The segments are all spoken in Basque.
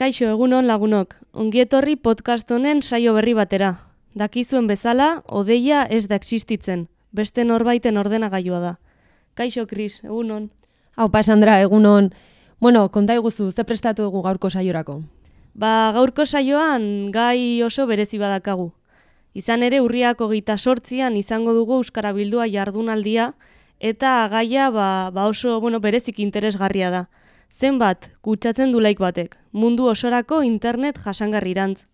Kaixo egunon lagunok, ongietorri podcast honen saio berri batera. Dakizuen bezala, odeia ez da existitzen, beste norbaiten ordenagailua da. Kaixo, Kris, egunon. Hau, Sandra, egunon. Bueno, konta iguzu, ze prestatu egu gaurko saiorako? Ba, gaurko saioan gai oso berezi badakagu. Izan ere, urriako gita sortzian izango dugu Euskara Bildua jardunaldia, eta gaia ba, ba oso bueno, berezik interesgarria da zenbat kutsatzen du laik batek, mundu osorako internet jasangarrirantz.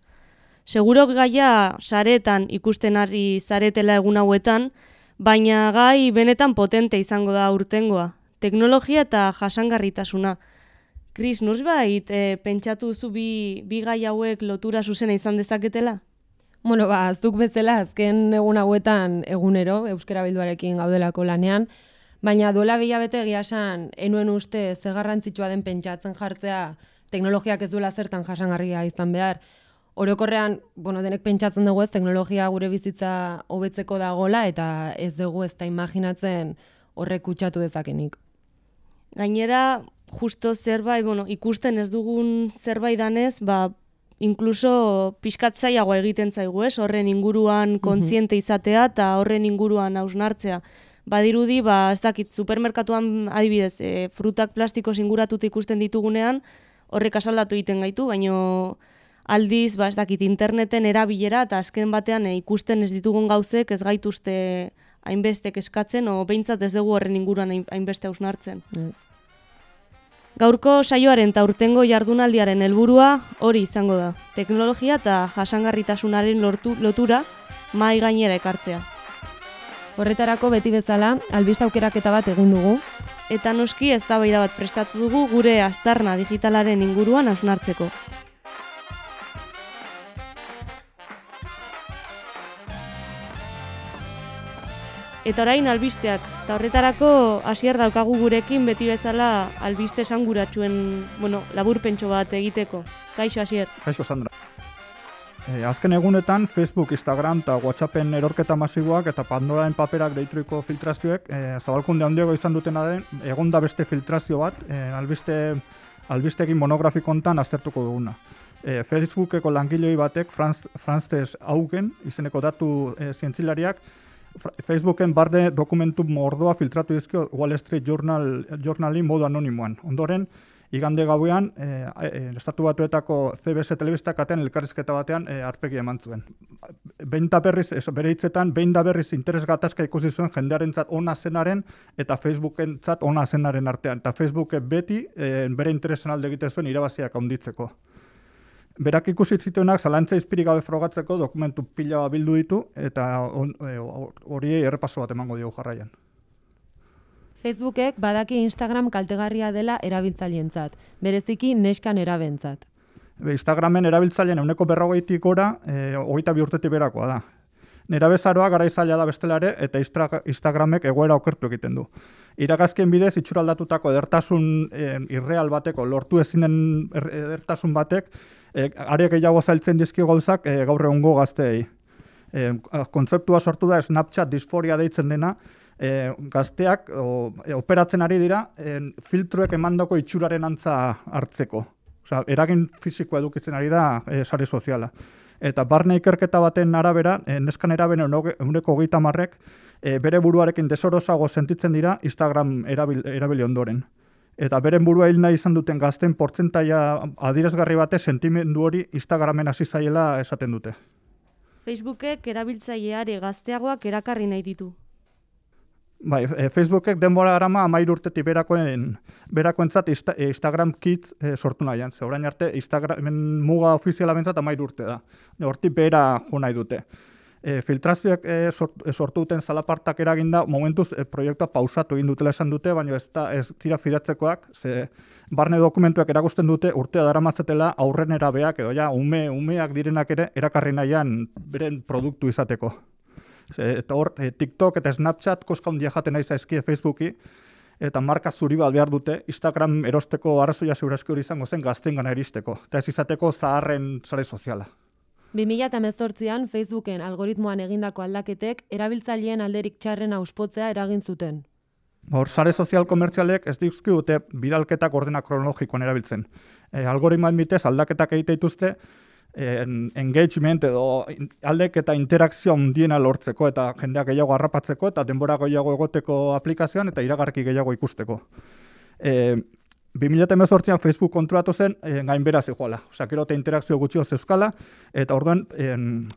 Seguro gaia saretan ikusten ari zaretela egun hauetan, baina gai benetan potente izango da urtengoa, teknologia eta jasangarritasuna. Kris, nuz bait, e, pentsatu zu bi, bi gai hauek lotura zuzena izan dezaketela? Bueno, ba, zuk bezala azken egun hauetan egunero, Euskara Bilduarekin gaudelako lanean, Baina duela bila bete esan, enuen uste ze garrantzitsua den pentsatzen jartzea teknologiak ez duela zertan jasangarria izan behar. Orokorrean, bueno, denek pentsatzen dugu ez, teknologia gure bizitza hobetzeko dagola eta ez dugu ez da imaginatzen horrek kutsatu dezakenik. Gainera, justo zerbait, bueno, ikusten ez dugun zerbait danez, ba, inkluso pixkatzaiagoa egiten zaigu ez, horren inguruan kontziente izatea eta horren inguruan hausnartzea badirudi, ba, ez dakit, supermerkatuan adibidez, e, frutak plastiko singuratut ikusten ditugunean, horrek asaldatu egiten gaitu, baino aldiz, ba, ez dakit, interneten erabilera eta azken batean e, ikusten ez ditugun gauzek ez gaituzte hainbestek eskatzen, o behintzat ez dugu horren inguruan hainbeste hausnartzen. Yes. Gaurko saioaren eta urtengo jardunaldiaren helburua hori izango da. Teknologia eta jasangarritasunaren lortu, lotura mai gainera ekartzea. Horretarako beti bezala, albista aukeraketa bat egin dugu. Eta noski ez da bat prestatu dugu gure astarna digitalaren inguruan hausnartzeko. Eta orain albisteak, eta horretarako hasier daukagu gurekin beti bezala albiste esanguratxuen, bueno, laburpentso bat egiteko. Kaixo hasier. Kaixo Sandra. E, azken egunetan Facebook, Instagram eta WhatsAppen erorketa masiboak eta Pandoraren paperak deituriko filtrazioek e, zabalkunde handiago izan dutena den egon da beste filtrazio bat e, albiste, albistekin monografiko ontan aztertuko duguna. E, Facebookeko langiloi batek Franz, Franztes Augen izeneko datu e, zientzilariak Facebooken barde dokumentu mordoa filtratu dizkio Wall Street Journal, Journali modu anonimoan. Ondoren, igande gauean, e, e, estatu batuetako CBS telebistak atean elkarrizketa batean e, arpegi eman zuen. Behin da berriz, ez, bere hitzetan, behin da berriz interes gatazka ikusi zuen jendearen zat ona zenaren eta Facebooken zat ona zenaren artean. Eta Facebooken beti e, bere interesen alde egite zuen irabaziak handitzeko. Berak ikusi zituenak zalantza izpiri gabe frogatzeko dokumentu pila bildu ditu eta hori e, errepaso bat emango diogu jarraian. Facebookek badaki Instagram kaltegarria dela erabiltzaileentzat, bereziki neskan erabentzat. Instagramen erabiltzaileen euneko berrogeitik gora, e, hogeita bi urtetik berakoa da. Nera bezaroa gara izaila da bestelare eta Instagramek egoera okertu egiten du. Iragazkien bidez, itxuraldatutako edertasun e, irreal bateko, lortu ezinen er, edertasun batek, e, ariak gehiago zailtzen dizkio gauzak e, gaur egungo gazteei. E, kontzeptua sortu da Snapchat disforia deitzen dena, e, gazteak o, e, operatzen ari dira e, filtruek emandako itxuraren antza hartzeko. Osea, eragin fisikoa edukitzen ari da e, sare soziala. Eta barne ikerketa baten arabera, e, neskan eraben eguneko gita marrek, e, bere buruarekin desorosago sentitzen dira Instagram erabil, erabili ondoren. Eta beren burua hil nahi izan duten gazten portzentaia adirazgarri bate sentimendu hori Instagramen hasi zaiela esaten dute. Facebookek erabiltzaileari gazteagoak erakarri nahi ditu. Bai, e, Facebookek denbora arama amairu urtetik berakoen, berakoentzat Instagram Kids e, sortu nahian. Ze orain arte Instagramen muga ofiziala bentzat amairu urte da. Hortik bera jo nahi dute. E, filtrazioak e, sortu duten zalapartak eraginda, momentuz e, proiektua pausatu egin dutela esan dute, baina ez, da, ez tira fidatzekoak, ze barne dokumentuak erakusten dute urtea daramatzatela aurren erabeak, edo ja, ume, umeak direnak ere erakarri nahian beren produktu izateko. eta hor, e, TikTok eta Snapchat koska hundia jaten nahi zaizkie Facebooki, eta marka zuri bat behar dute, Instagram erosteko arrazoia segurazki hori izango zen gazten gana eristeko, eta ez izateko zaharren sare soziala. 2018an Facebooken algoritmoan egindako aldaketek erabiltzaileen alderik txarren auspotzea eragin zuten. Hor, sare sozial komertzialek ez dizki dute bidalketak ordena kronologikoan erabiltzen. E, algoritmoan bitez aldaketak egite dituzte en, engagement edo aldek eta interakzio handiena lortzeko eta jendeak gehiago harrapatzeko eta denbora gehiago egoteko aplikazioan eta iragarki gehiago ikusteko. E, 2018an Facebook konturatu zen e, gainbera zijoala. Osea, gero interakzio gutxio zeuskala eta orduan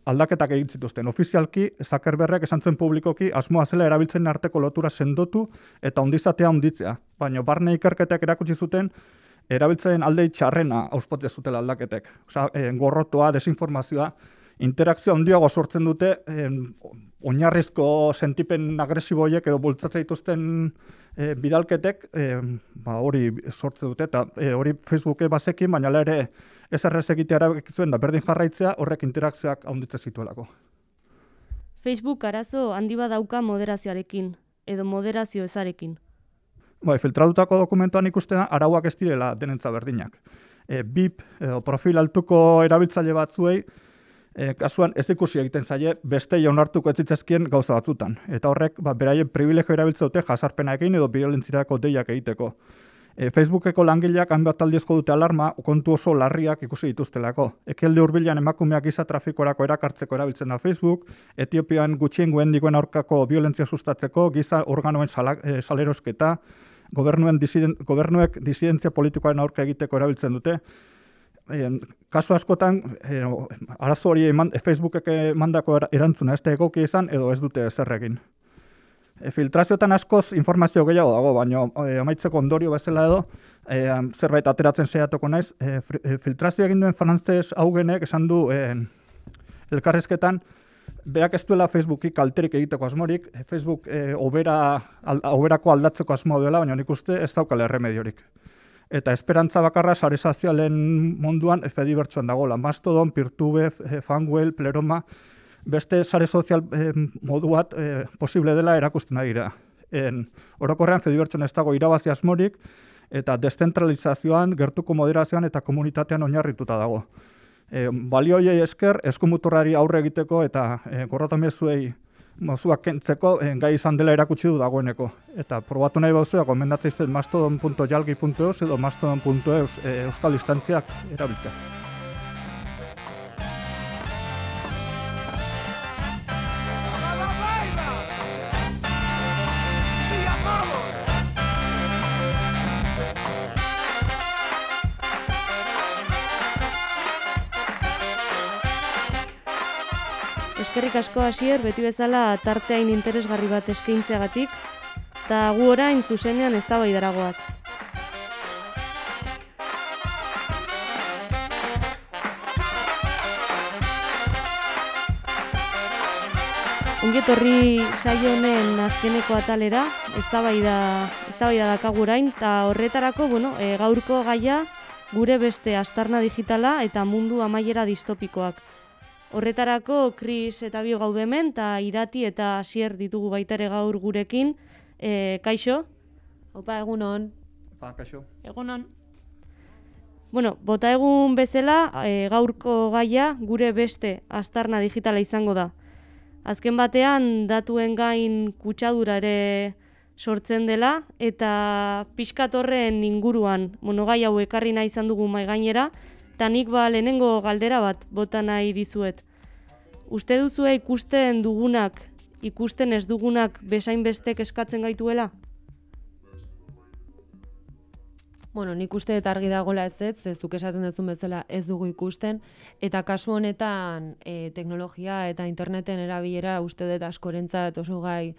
aldaketak egin zituzten. Ofizialki Zuckerbergek esan zuen publikoki asmoa zela erabiltzen arteko lotura sendotu eta ondizatea onditzea. Baina barne ikerketak erakutsi zuten erabiltzen alde txarrena auspotze zutela aldaketek. Osea, gorrotoa, desinformazioa, interakzio handiago sortzen dute oinarrizko sentipen agresiboiek edo bultzatzen dituzten e, bidalketek e, ba, hori sortze dute eta e, hori Facebooke bazekin, baina ere ez errez egitea zuen da berdin jarraitzea horrek interakzioak haunditze zituelako. Facebook arazo handi badauka moderazioarekin edo moderazio ezarekin. Bai, filtratutako dokumentuan ikusten arauak ez direla denentza berdinak. E, BIP, e, profil altuko erabiltzaile batzuei, e, kasuan ez ikusi egiten zaie beste jaunartuko etzitzezkien gauza batzutan. Eta horrek, ba, beraien privilegio erabiltza dute jasarpena egin edo violentzirako deiak egiteko. E, Facebookeko langileak hanbat aldiezko dute alarma, kontu oso larriak ikusi dituztelako. Ekelde hurbilan emakumeak giza trafikorako erakartzeko erabiltzen da Facebook, Etiopian gutxien guen aurkako violentzia sustatzeko, giza organoen salak, e, salerosketa, gobernuen disiden, gobernuek disidentzia politikoaren aurka egiteko erabiltzen dute. E, kasu askotan, e, arazo hori eman, Facebookek emandako erantzuna ez da egoki izan edo ez dute zer egin. E, filtrazioetan askoz informazio gehiago dago, baina e, amaitzeko ondorio bezala edo, e, zerbait ateratzen seiatuko naiz, e, filtrazio egin duen frantzes augenek esan du e, elkarrezketan, berak ez duela Facebookik kalterik egiteko asmorik, Facebook e, obera, al, oberako aldatzeko asmoa duela, baina nik uste ez daukale erremediorik. Eta esperantza bakarra sare sozialen munduan efe dibertsuan dagoela. Mastodon, Pirtube, Fanwell, Pleroma, beste sare sozial e, modu bat e, posible dela erakusten dira. En, orokorrean fedibertson ez dago irabazi asmorik, eta descentralizazioan, gertuko moderazioan eta komunitatean oinarrituta dago e, balioiei esker eskumuturrari aurre egiteko eta e, gorrotamezuei mozuak kentzeko e, gai izan dela erakutsi du dagoeneko. Eta probatu nahi bauzua, gomendatzen zen mastodon.jalgi.eus edo mastodon.eus e, euskal instantziak erabiltzea. Asko hasier beti bezala tarteain interesgarri bat eskaintzeagatik eta gu orain zuzenean ez da daragoaz. Ongetorri saio honen azkeneko atalera, eztabaida eztabaida dakagu orain ta horretarako, bueno, e, gaurko gaia gure beste astarna digitala eta mundu amaiera distopikoak. Horretarako, Kris eta bio gaude hemen, eta irati eta asier ditugu baitare gaur gurekin. E, kaixo? Opa, egunon. Opa, kaixo. Egunon. Bueno, bota egun bezala, e, gaurko gaia gure beste astarna digitala izango da. Azken batean, datuen gain kutsadura ere sortzen dela, eta pixkatorren inguruan monogai hau ekarri nahi izan dugu mai gainera, eta nik ba lehenengo galdera bat bota nahi dizuet. Uste duzue ikusten dugunak, ikusten ez dugunak besain bestek eskatzen gaituela? Bueno, nik uste eta argi dagoela ez ez, ez duk esaten duzun bezala ez dugu ikusten, eta kasu honetan e, teknologia eta interneten erabilera uste dut askorentzat oso gai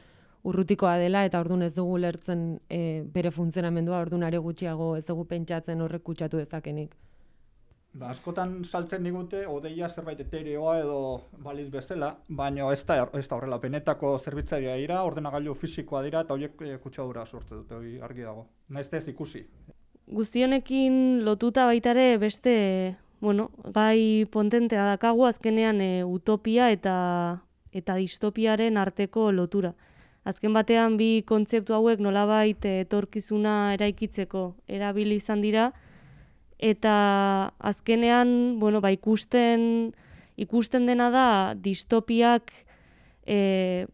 urrutikoa dela, eta orduan ez dugu lertzen e, bere funtzionamendua, orduan are gutxiago ez dugu pentsatzen horrek kutsatu dezakenik. Ba, askotan saltzen digute, odeia zerbait etereoa edo baliz bezala, baina ez da, ez da horrela, benetako zerbitzaia dira, ordenagailu fisikoa dira, eta horiek e, kutsadura sortze dute, hori argi dago. Naiz ez ikusi. Guztionekin lotuta baitare beste, bueno, gai pontentea dakagu azkenean e, utopia eta eta distopiaren arteko lotura. Azken batean bi kontzeptu hauek nolabait etorkizuna eraikitzeko erabili izan dira eta azkenean, bueno, ba, ikusten ikusten dena da distopiak e,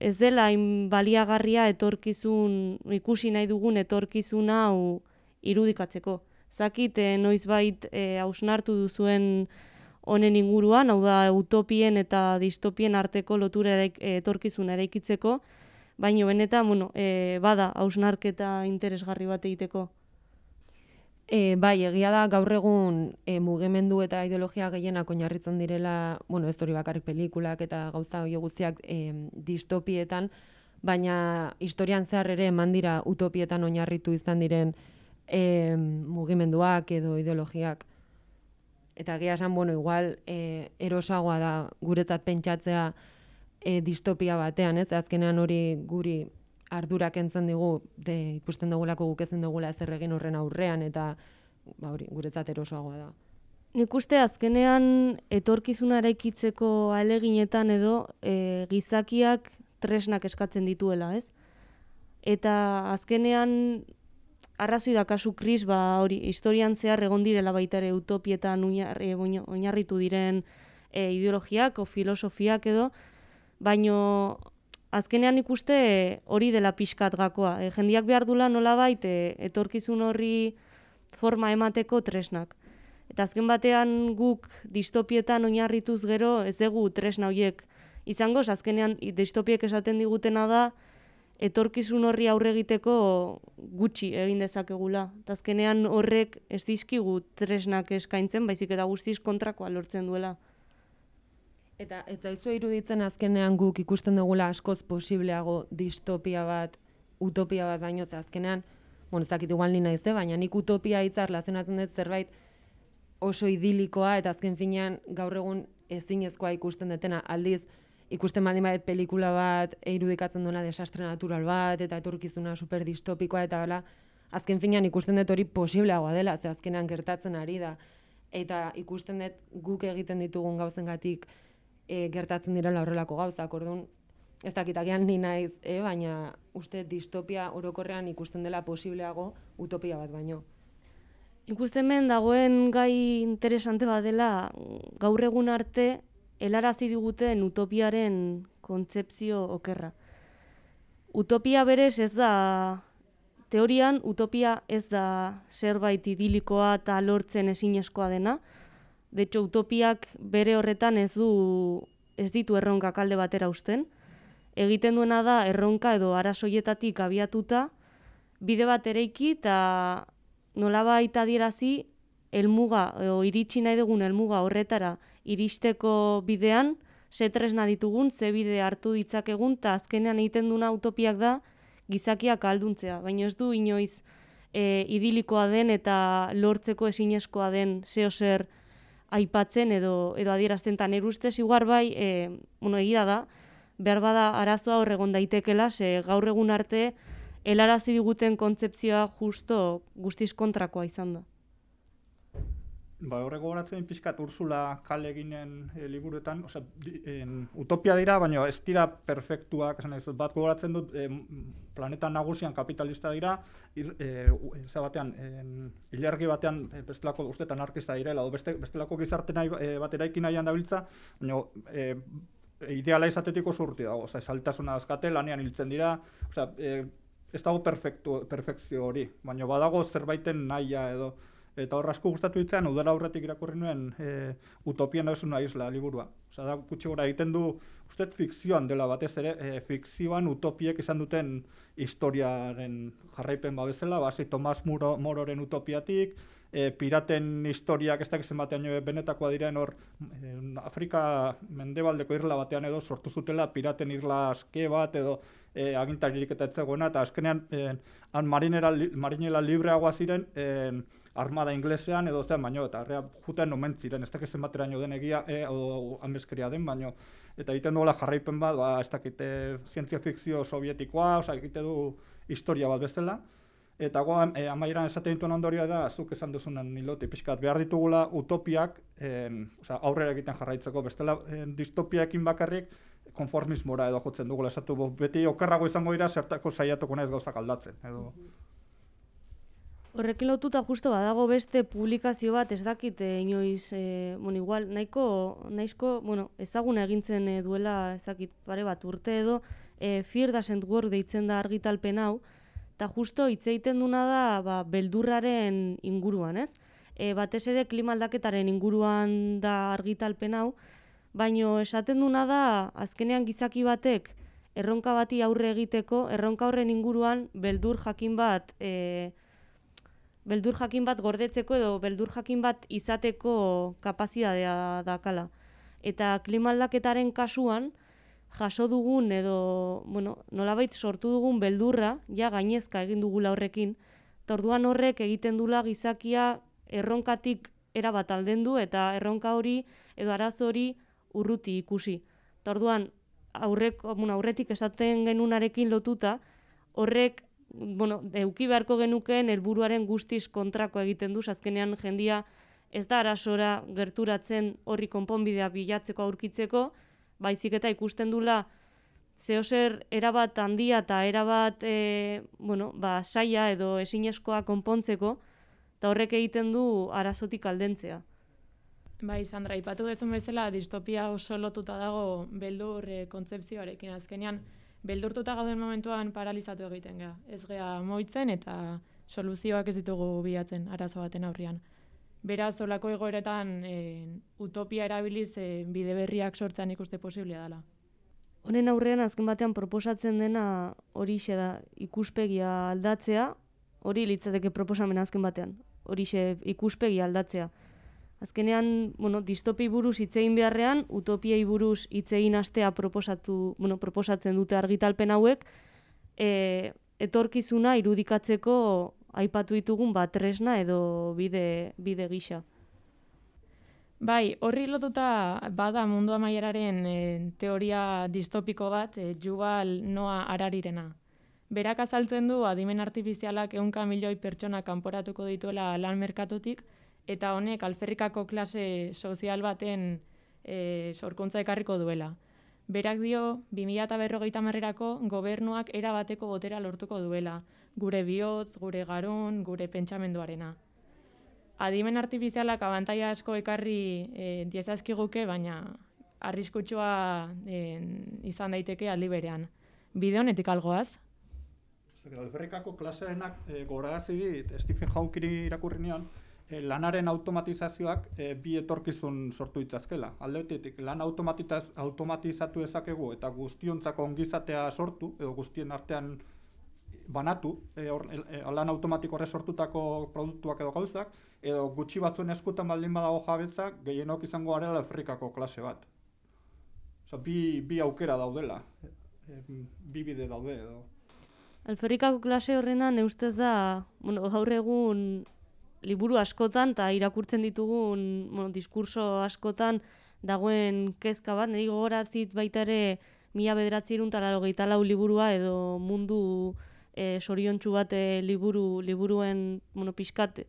ez dela baliagarria etorkizun ikusi nahi dugun etorkizuna hau irudikatzeko. Zakit e, noizbait e, hausnartu duzuen honen inguruan, hau da utopien eta distopien arteko lotura etorkizun eraikitzeko, baino benetan, bueno, e, bada hausnarketa interesgarri bat egiteko. E, bai, egia da gaur egun e, mugimendu eta ideologia gehienak oinarritzen direla, bueno, ez hori bakarrik pelikulak eta gauza hori guztiak e, distopietan, baina historian zehar ere eman dira utopietan oinarritu izan diren e, mugimenduak edo ideologiak. Eta egia esan, bueno, igual e, erosoagoa da guretzat pentsatzea e, distopia batean, ez? Azkenean hori guri ardurak entzen digu, de, ikusten dugulako guk ezin dugula zer egin horren aurrean, eta ba, hori, guretzat erosoagoa da. Nik uste azkenean etorkizuna eraikitzeko aleginetan edo e, gizakiak tresnak eskatzen dituela, ez? Eta azkenean arrazoi da kasu kris, ba, hori, historian zehar egon direla baita ere utopietan e, oinarritu diren e, ideologiak o filosofiak edo, baino azkenean ikuste hori dela pixkat gakoa. E, jendiak behar dula nola baite etorkizun horri forma emateko tresnak. Eta azken batean guk distopietan oinarrituz gero ez dugu tresna horiek izango, azkenean distopiek esaten digutena da etorkizun horri aurre egiteko gutxi egin dezakegula. Eta azkenean horrek ez dizkigu tresnak eskaintzen, baizik eta guztiz kontrakoa lortzen duela. Eta ez zaizu iruditzen azkenean guk ikusten dugula askoz posibleago distopia bat, utopia bat baino, ze azkenean, bueno, ez dakit igual ni naiz, eh? baina nik utopia hitza relazionatzen dut zerbait oso idilikoa eta azken finean gaur egun ezinezkoa ikusten detena aldiz ikusten baldin badet pelikula bat irudikatzen duena desastre natural bat eta etorkizuna super distopikoa eta hala azken finean ikusten dut hori posibleagoa dela ze azkenean gertatzen ari da eta ikusten dut guk egiten ditugun gauzengatik e, gertatzen direla horrelako gauzak, orduan ez dakitakian ni naiz, e, baina uste distopia orokorrean ikusten dela posibleago utopia bat baino. Ikusten men dagoen gai interesante bat dela gaur egun arte helarazi diguten utopiaren kontzepzio okerra. Utopia berez ez da teorian utopia ez da zerbait idilikoa eta lortzen ezinezkoa dena, De hecho, utopiak bere horretan ez du ez ditu erronka kalde batera usten. Egiten duena da erronka edo arasoietatik abiatuta bide bat ereiki eta nolabait adierazi helmuga edo iritsi nahi dugun helmuga horretara iristeko bidean ze tresna ditugun, ze bide hartu ditzakegun eta azkenean egiten duna utopiak da gizakiak alduntzea. Baina ez du inoiz e, idilikoa den eta lortzeko ezinezkoa den zeo zer aipatzen edo edo adierazten ta ustez igual bai e, bueno, egia da behar bada arazoa hor egon daitekela ze gaur egun arte helarazi diguten kontzeptzioa justo guztiz kontrakoa izan da. Ba, horrego goratzen pixkat Ursula kale eginen e, liburuetan, osea, en, utopia dira, baina ez dira perfektuak, esan ez, bat goratzen dut, e, planeta nagusian kapitalista dira, ir, e, batean, en, ilergi batean e, bestelako ustetan anarkista direla, edo beste, bestelako gizarte nahi, e, bat eraiki nahian dabiltza, baina e, ideala izatetiko zurti dago, osea, saltasuna azkate, lanean hiltzen dira, osea, e, ez dago perfektu, perfekzio hori, baina badago zerbaiten nahia edo, Eta hor asko gustatu ditzean, udara aurretik irakurri nuen e, utopia nahi isla liburua. Osa da, gutxi gora egiten du, uste fikzioan dela batez ere, e, fikzioan utopiek izan duten historiaren jarraipen babezela, basi Tomas Muro, Mororen utopiatik, e, piraten historiak ez dakizen batean benetakoa diren hor e, Afrika mendebaldeko irla batean edo sortu zutela piraten irla aske bat edo e, agintaririk eta etzegoena eta azkenean e, marinera, marinela libreagoa ziren e, armada inglesean edo zean baino eta arrea juten omen ziren. Ez dakizen bateraino den egia e, o, ameskeria den baino eta egiten duela jarraipen bat ba, ez dakite zientzia fikzio sovietikoa osa egite du historia bat bestela. Eta goan, e, amaieran esaten dituen ondorioa da, zuk esan duzunen niloti, pixkat, behar ditugula utopiak, e, oza, aurrera egiten jarraitzeko, bestela e, distopiaekin bakarrik, konformismora edo jotzen dugula. Esatu beti okerrago izango dira zertako saiatuko naiz gauzak aldatzen edo Horrekin lotuta justo badago beste publikazio bat ez dakit eh, inoiz eh, bueno, igual nahiko naizko bueno, ezaguna egintzen eh, duela ez dakit pare bat urte edo eh, Fear Doesn't Work deitzen da argitalpen hau eta justo hitz egiten duna da ba, beldurraren inguruan, ez? E, batez ere klima aldaketaren inguruan da argitalpen hau, baino esaten duna da azkenean gizaki batek erronka bati aurre egiteko, erronka horren inguruan beldur jakin bat e, beldur jakin bat gordetzeko edo beldur jakin bat izateko kapazitatea dakala. Eta klimaldaketaren kasuan, jaso dugun edo, bueno, nolabait sortu dugun beldurra, ja gainezka egin dugula horrekin, torduan horrek egiten dula gizakia erronkatik erabat alden du eta erronka hori edo arazo hori urruti ikusi. Torduan, aurrek, bueno, aurretik esaten genunarekin lotuta, horrek bueno, euki beharko genukeen helburuaren guztiz kontrako egiten du, azkenean jendia ez da arasora gerturatzen horri konponbidea bilatzeko aurkitzeko, baizik eta ikusten dula zehozer erabat handia eta erabat e, bueno, ba, saia edo esinezkoa konpontzeko, eta horrek egiten du arazotik aldentzea. Bai, Sandra, ipatu dezun bezala distopia oso lotuta dago beldur e, kontzepzioarekin azkenean, beldurtuta gauden momentuan paralizatu egiten ga. Ez gea moitzen eta soluzioak ez ditugu bilatzen arazo baten aurrian. Beraz, olako egoeretan e, utopia erabiliz e, bide berriak sortzean ikuste posiblea dela. Honen aurrean azken batean proposatzen dena hori da ikuspegia aldatzea, hori litzateke proposamen azken batean, hori ikuspegia aldatzea. Azkenean, bueno, distopi buruz hitzein beharrean, utopiai buruz hitzein astea proposatu, bueno, proposatzen dute argitalpen hauek, e, etorkizuna irudikatzeko aipatu ditugun bat tresna edo bide, bide gisa. Bai, horri lotuta bada mundu amaieraren e, teoria distopiko bat, e, Jubal Noa Ararirena. Berak azaltzen du adimen artifizialak ehunka milioi pertsona kanporatuko dituela lan merkatutik, eta honek alferrikako klase sozial baten e, sorkuntza ekarriko duela. Berak dio, 2000 eta marrerako gobernuak erabateko botera lortuko duela, gure bihotz, gure garun, gure pentsamenduarena. Adimen artifizialak abantaia asko ekarri e, diezazkiguke, baina arriskutsua e, izan daiteke aldi berean. Bide honetik algoaz? Alferrikako klasearenak e, gorazi dit, Stephen Hawking irakurri nion, lanaren automatizazioak e, bi etorkizun sortu ditzazkela. Aldeetik lan automatizatu ezakegu eta guztiontzako ongizatea sortu edo guztien artean banatu, e, or, e, lan automatiko horre sortutako produktuak edo gauzak, edo gutxi batzuen eskutan baldin badago jabetzak, gehienok izango garela Afrikako klase bat. Osa, bi, bi aukera daudela, e, bi bide daude edo. Alferrikako klase horrena neustez da, bueno, gaur egun liburu askotan eta irakurtzen ditugun bueno, diskurso askotan dagoen kezka bat, niri gogoratzit baita ere mila bederatzi iruntara lau liburua edo mundu e, soriontsu bat e, liburu, liburuen bueno, pixkat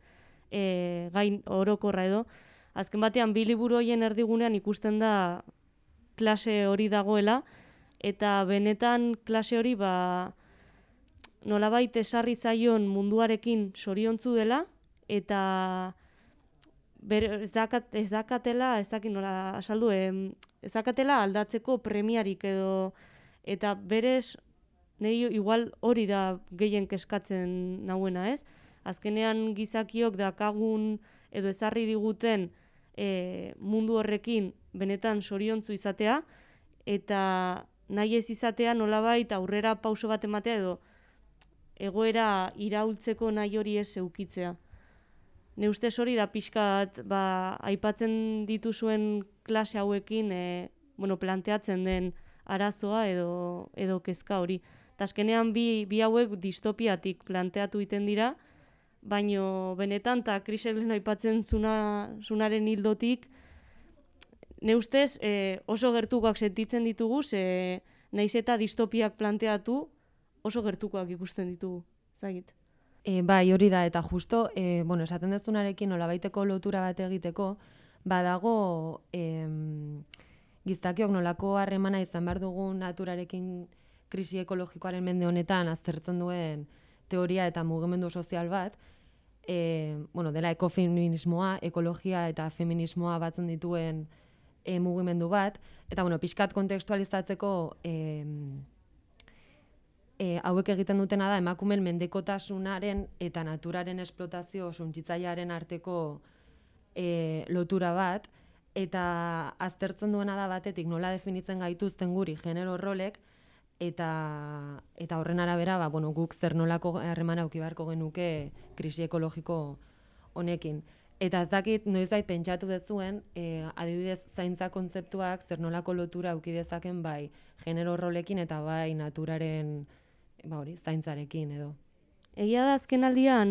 e, gain orokorra edo. Azken batean bi liburu hoien erdigunean ikusten da klase hori dagoela eta benetan klase hori ba nolabait esarri zaion munduarekin soriontzu dela, eta ber, ez, dakat, ez dakatela, ez dakit nola asaldu, ez dakatela aldatzeko premiarik edo, eta berez, nahi igual hori da gehien keskatzen nahuena, ez? Azkenean gizakiok dakagun edo ezarri diguten e, mundu horrekin benetan soriontzu izatea, eta nahi ez izatea nolabait aurrera pauso bat ematea edo egoera iraultzeko nahi hori ez eukitzea. Ne ustez hori da pixkat ba, aipatzen dituzuen klase hauekin e, bueno, planteatzen den arazoa edo, edo kezka hori. Taskenean bi, bi hauek distopiatik planteatu iten dira, baino benetan eta kriselen aipatzen zuna, zunaren hildotik, ne ustez e, oso gertukoak sentitzen ditugu, ze naiz eta distopiak planteatu oso gertukoak ikusten ditugu. Zagit. E, bai, hori da, eta justo, e, bueno, esaten dezunarekin, nola baiteko lotura bat egiteko, badago, e, giztakiok nolako harremana izan behar dugu naturarekin krisi ekologikoaren mende honetan aztertzen duen teoria eta mugimendu sozial bat, e, bueno, dela ekofeminismoa, ekologia eta feminismoa batzen dituen e, mugimendu bat, eta bueno, pixkat kontekstualizatzeko e, e, hauek egiten dutena da emakumeen mendekotasunaren eta naturaren esplotazio suntsitzailearen arteko e, lotura bat, eta aztertzen duena da batetik nola definitzen gaituzten guri genero rolek, eta eta horren arabera ba, bueno, guk zer nolako harreman auki beharko genuke krisi ekologiko honekin. Eta ez dakit noiz bait pentsatu dezuen, e, adibidez zaintza kontzeptuak zer nolako lotura auki dezaken bai genero rolekin eta bai naturaren ba hori zaintzarekin edo. Egia da azken aldian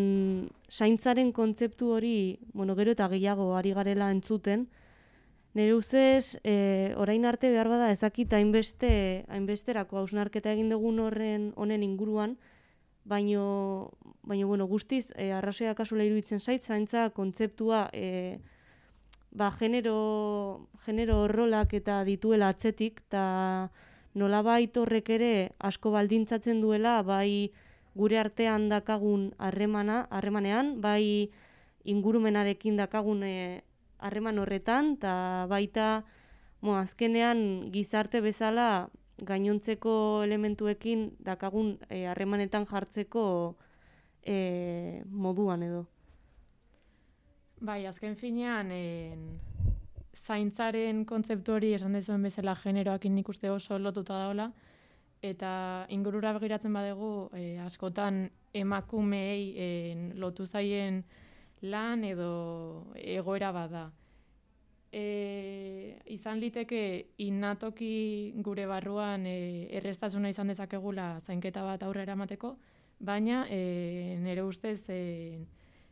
zaintzaren kontzeptu hori, bueno, gero eta gehiago ari garela entzuten, Nire ustez, e, orain arte behar bada ezakita hainbeste, hainbesterako hausnarketa egin dugun horren honen inguruan, baino, baino bueno, guztiz, e, arrazoia kasula iruditzen zait, zaintza kontzeptua e, ba, genero, genero rolak eta dituela atzetik, eta nola horrek ere asko baldintzatzen duela, bai gure artean dakagun harremana, harremanean, bai ingurumenarekin dakagun e, harreman horretan, eta baita, mo, azkenean gizarte bezala gainontzeko elementuekin dakagun eh, harremanetan jartzeko e, moduan edo. Bai, azken finean, en, zaintzaren kontzeptu hori esan dezuen bezala generoakin nik uste oso lotuta daola, eta ingurura begiratzen badegu e, askotan emakumeei en, lotu zaien lan edo egoera bada. E, izan liteke inatoki gure barruan e, errestasuna izan dezakegula zainketa bat aurrera emateko, baina e, nire ustez e,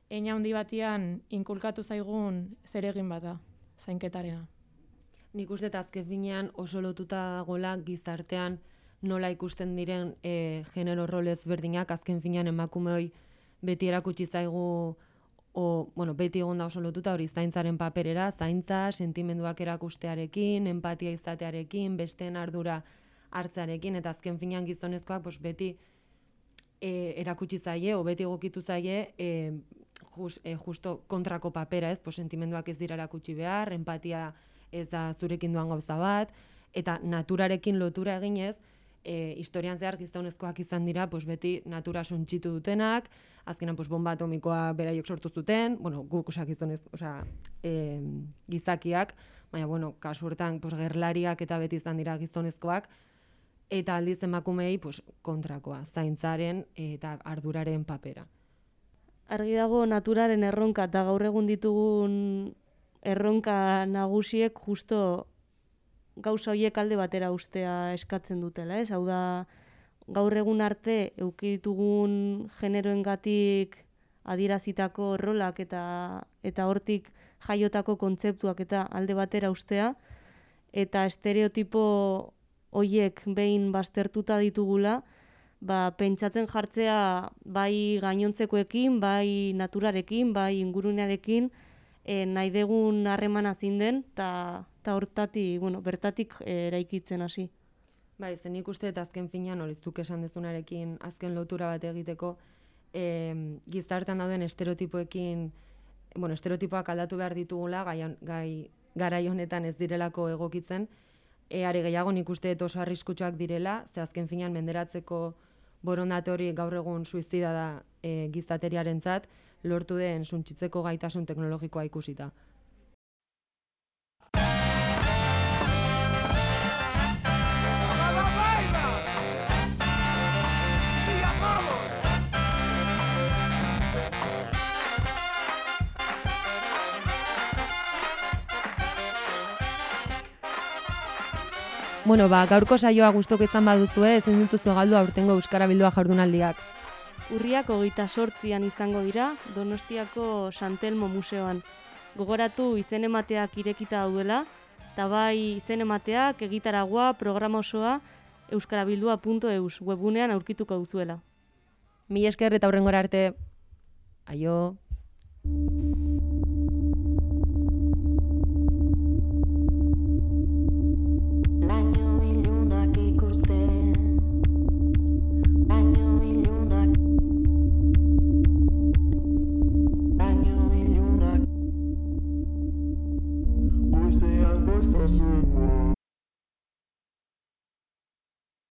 eina handi batian inkulkatu zaigun zer egin bada zainketarena. Nik uste azken finean oso lotuta dagoela gizartean nola ikusten diren e, genero rolez berdinak, azken finean emakume beti erakutsi zaigu o, bueno, beti egon da oso lotuta hori zaintzaren paperera, zaintza, sentimenduak erakustearekin, empatia izatearekin, besteen ardura hartzarekin, eta azken finean gizonezkoak pues, beti e, erakutsi zaie, o beti egokitu zaie, e, just, e, justo kontrako papera, ez, pues, sentimenduak ez dira erakutsi behar, empatia ez da zurekin duan gauza bat, eta naturarekin lotura eginez, e, historian zehar gizonezkoak izan dira, pues, beti natura suntxitu dutenak, azkenan pues, bomba atomikoa beraiok sortu zuten, bueno, guk osak izonez, oza, e, gizakiak, baina, bueno, kasu hortan, pues, gerlariak eta beti izan dira gizonezkoak, eta aldiz emakumei pues, kontrakoa, zaintzaren eta arduraren papera. Argi dago naturaren erronka eta gaur egun ditugun erronka nagusiek justo gauza horiek alde batera ustea eskatzen dutela, ez? Hau da, gaur egun arte euki ditugun generoengatik adierazitako rolak eta eta hortik jaiotako kontzeptuak eta alde batera ustea eta estereotipo hoiek behin baztertuta ditugula, ba, pentsatzen jartzea bai gainontzekoekin, bai naturarekin, bai ingurunearekin, e, nahi degun harremana zinden, eta hortati, bueno, bertatik e, eraikitzen hasi. Bai, zen ikuste eta azken finean, horitzuk esan dezunarekin azken lotura bat egiteko, e, gizartan dauden estereotipoekin, bueno, estereotipoak aldatu behar ditugula, gai, gai garai honetan ez direlako egokitzen, e, are gehiago nik uste oso arriskutsuak direla, ze azken finean menderatzeko borondate hori gaur egun suizida da e, gizateriaren zat, lortu den suntzitzeko gaitasun teknologikoa ikusita. Bueno, ba, gaurko saioa gustok izan baduzu, eh, ezin dituzu galdu aurtengo Euskara Bildua jardunaldiak. Urriak hogeita sortzian izango dira, Donostiako Santelmo Museoan. Gogoratu izen emateak irekita daudela, eta bai izen emateak egitaragua programa osoa euskarabildua.eus webunean aurkituko duzuela. Mi esker eta hurrengora arte. Aio.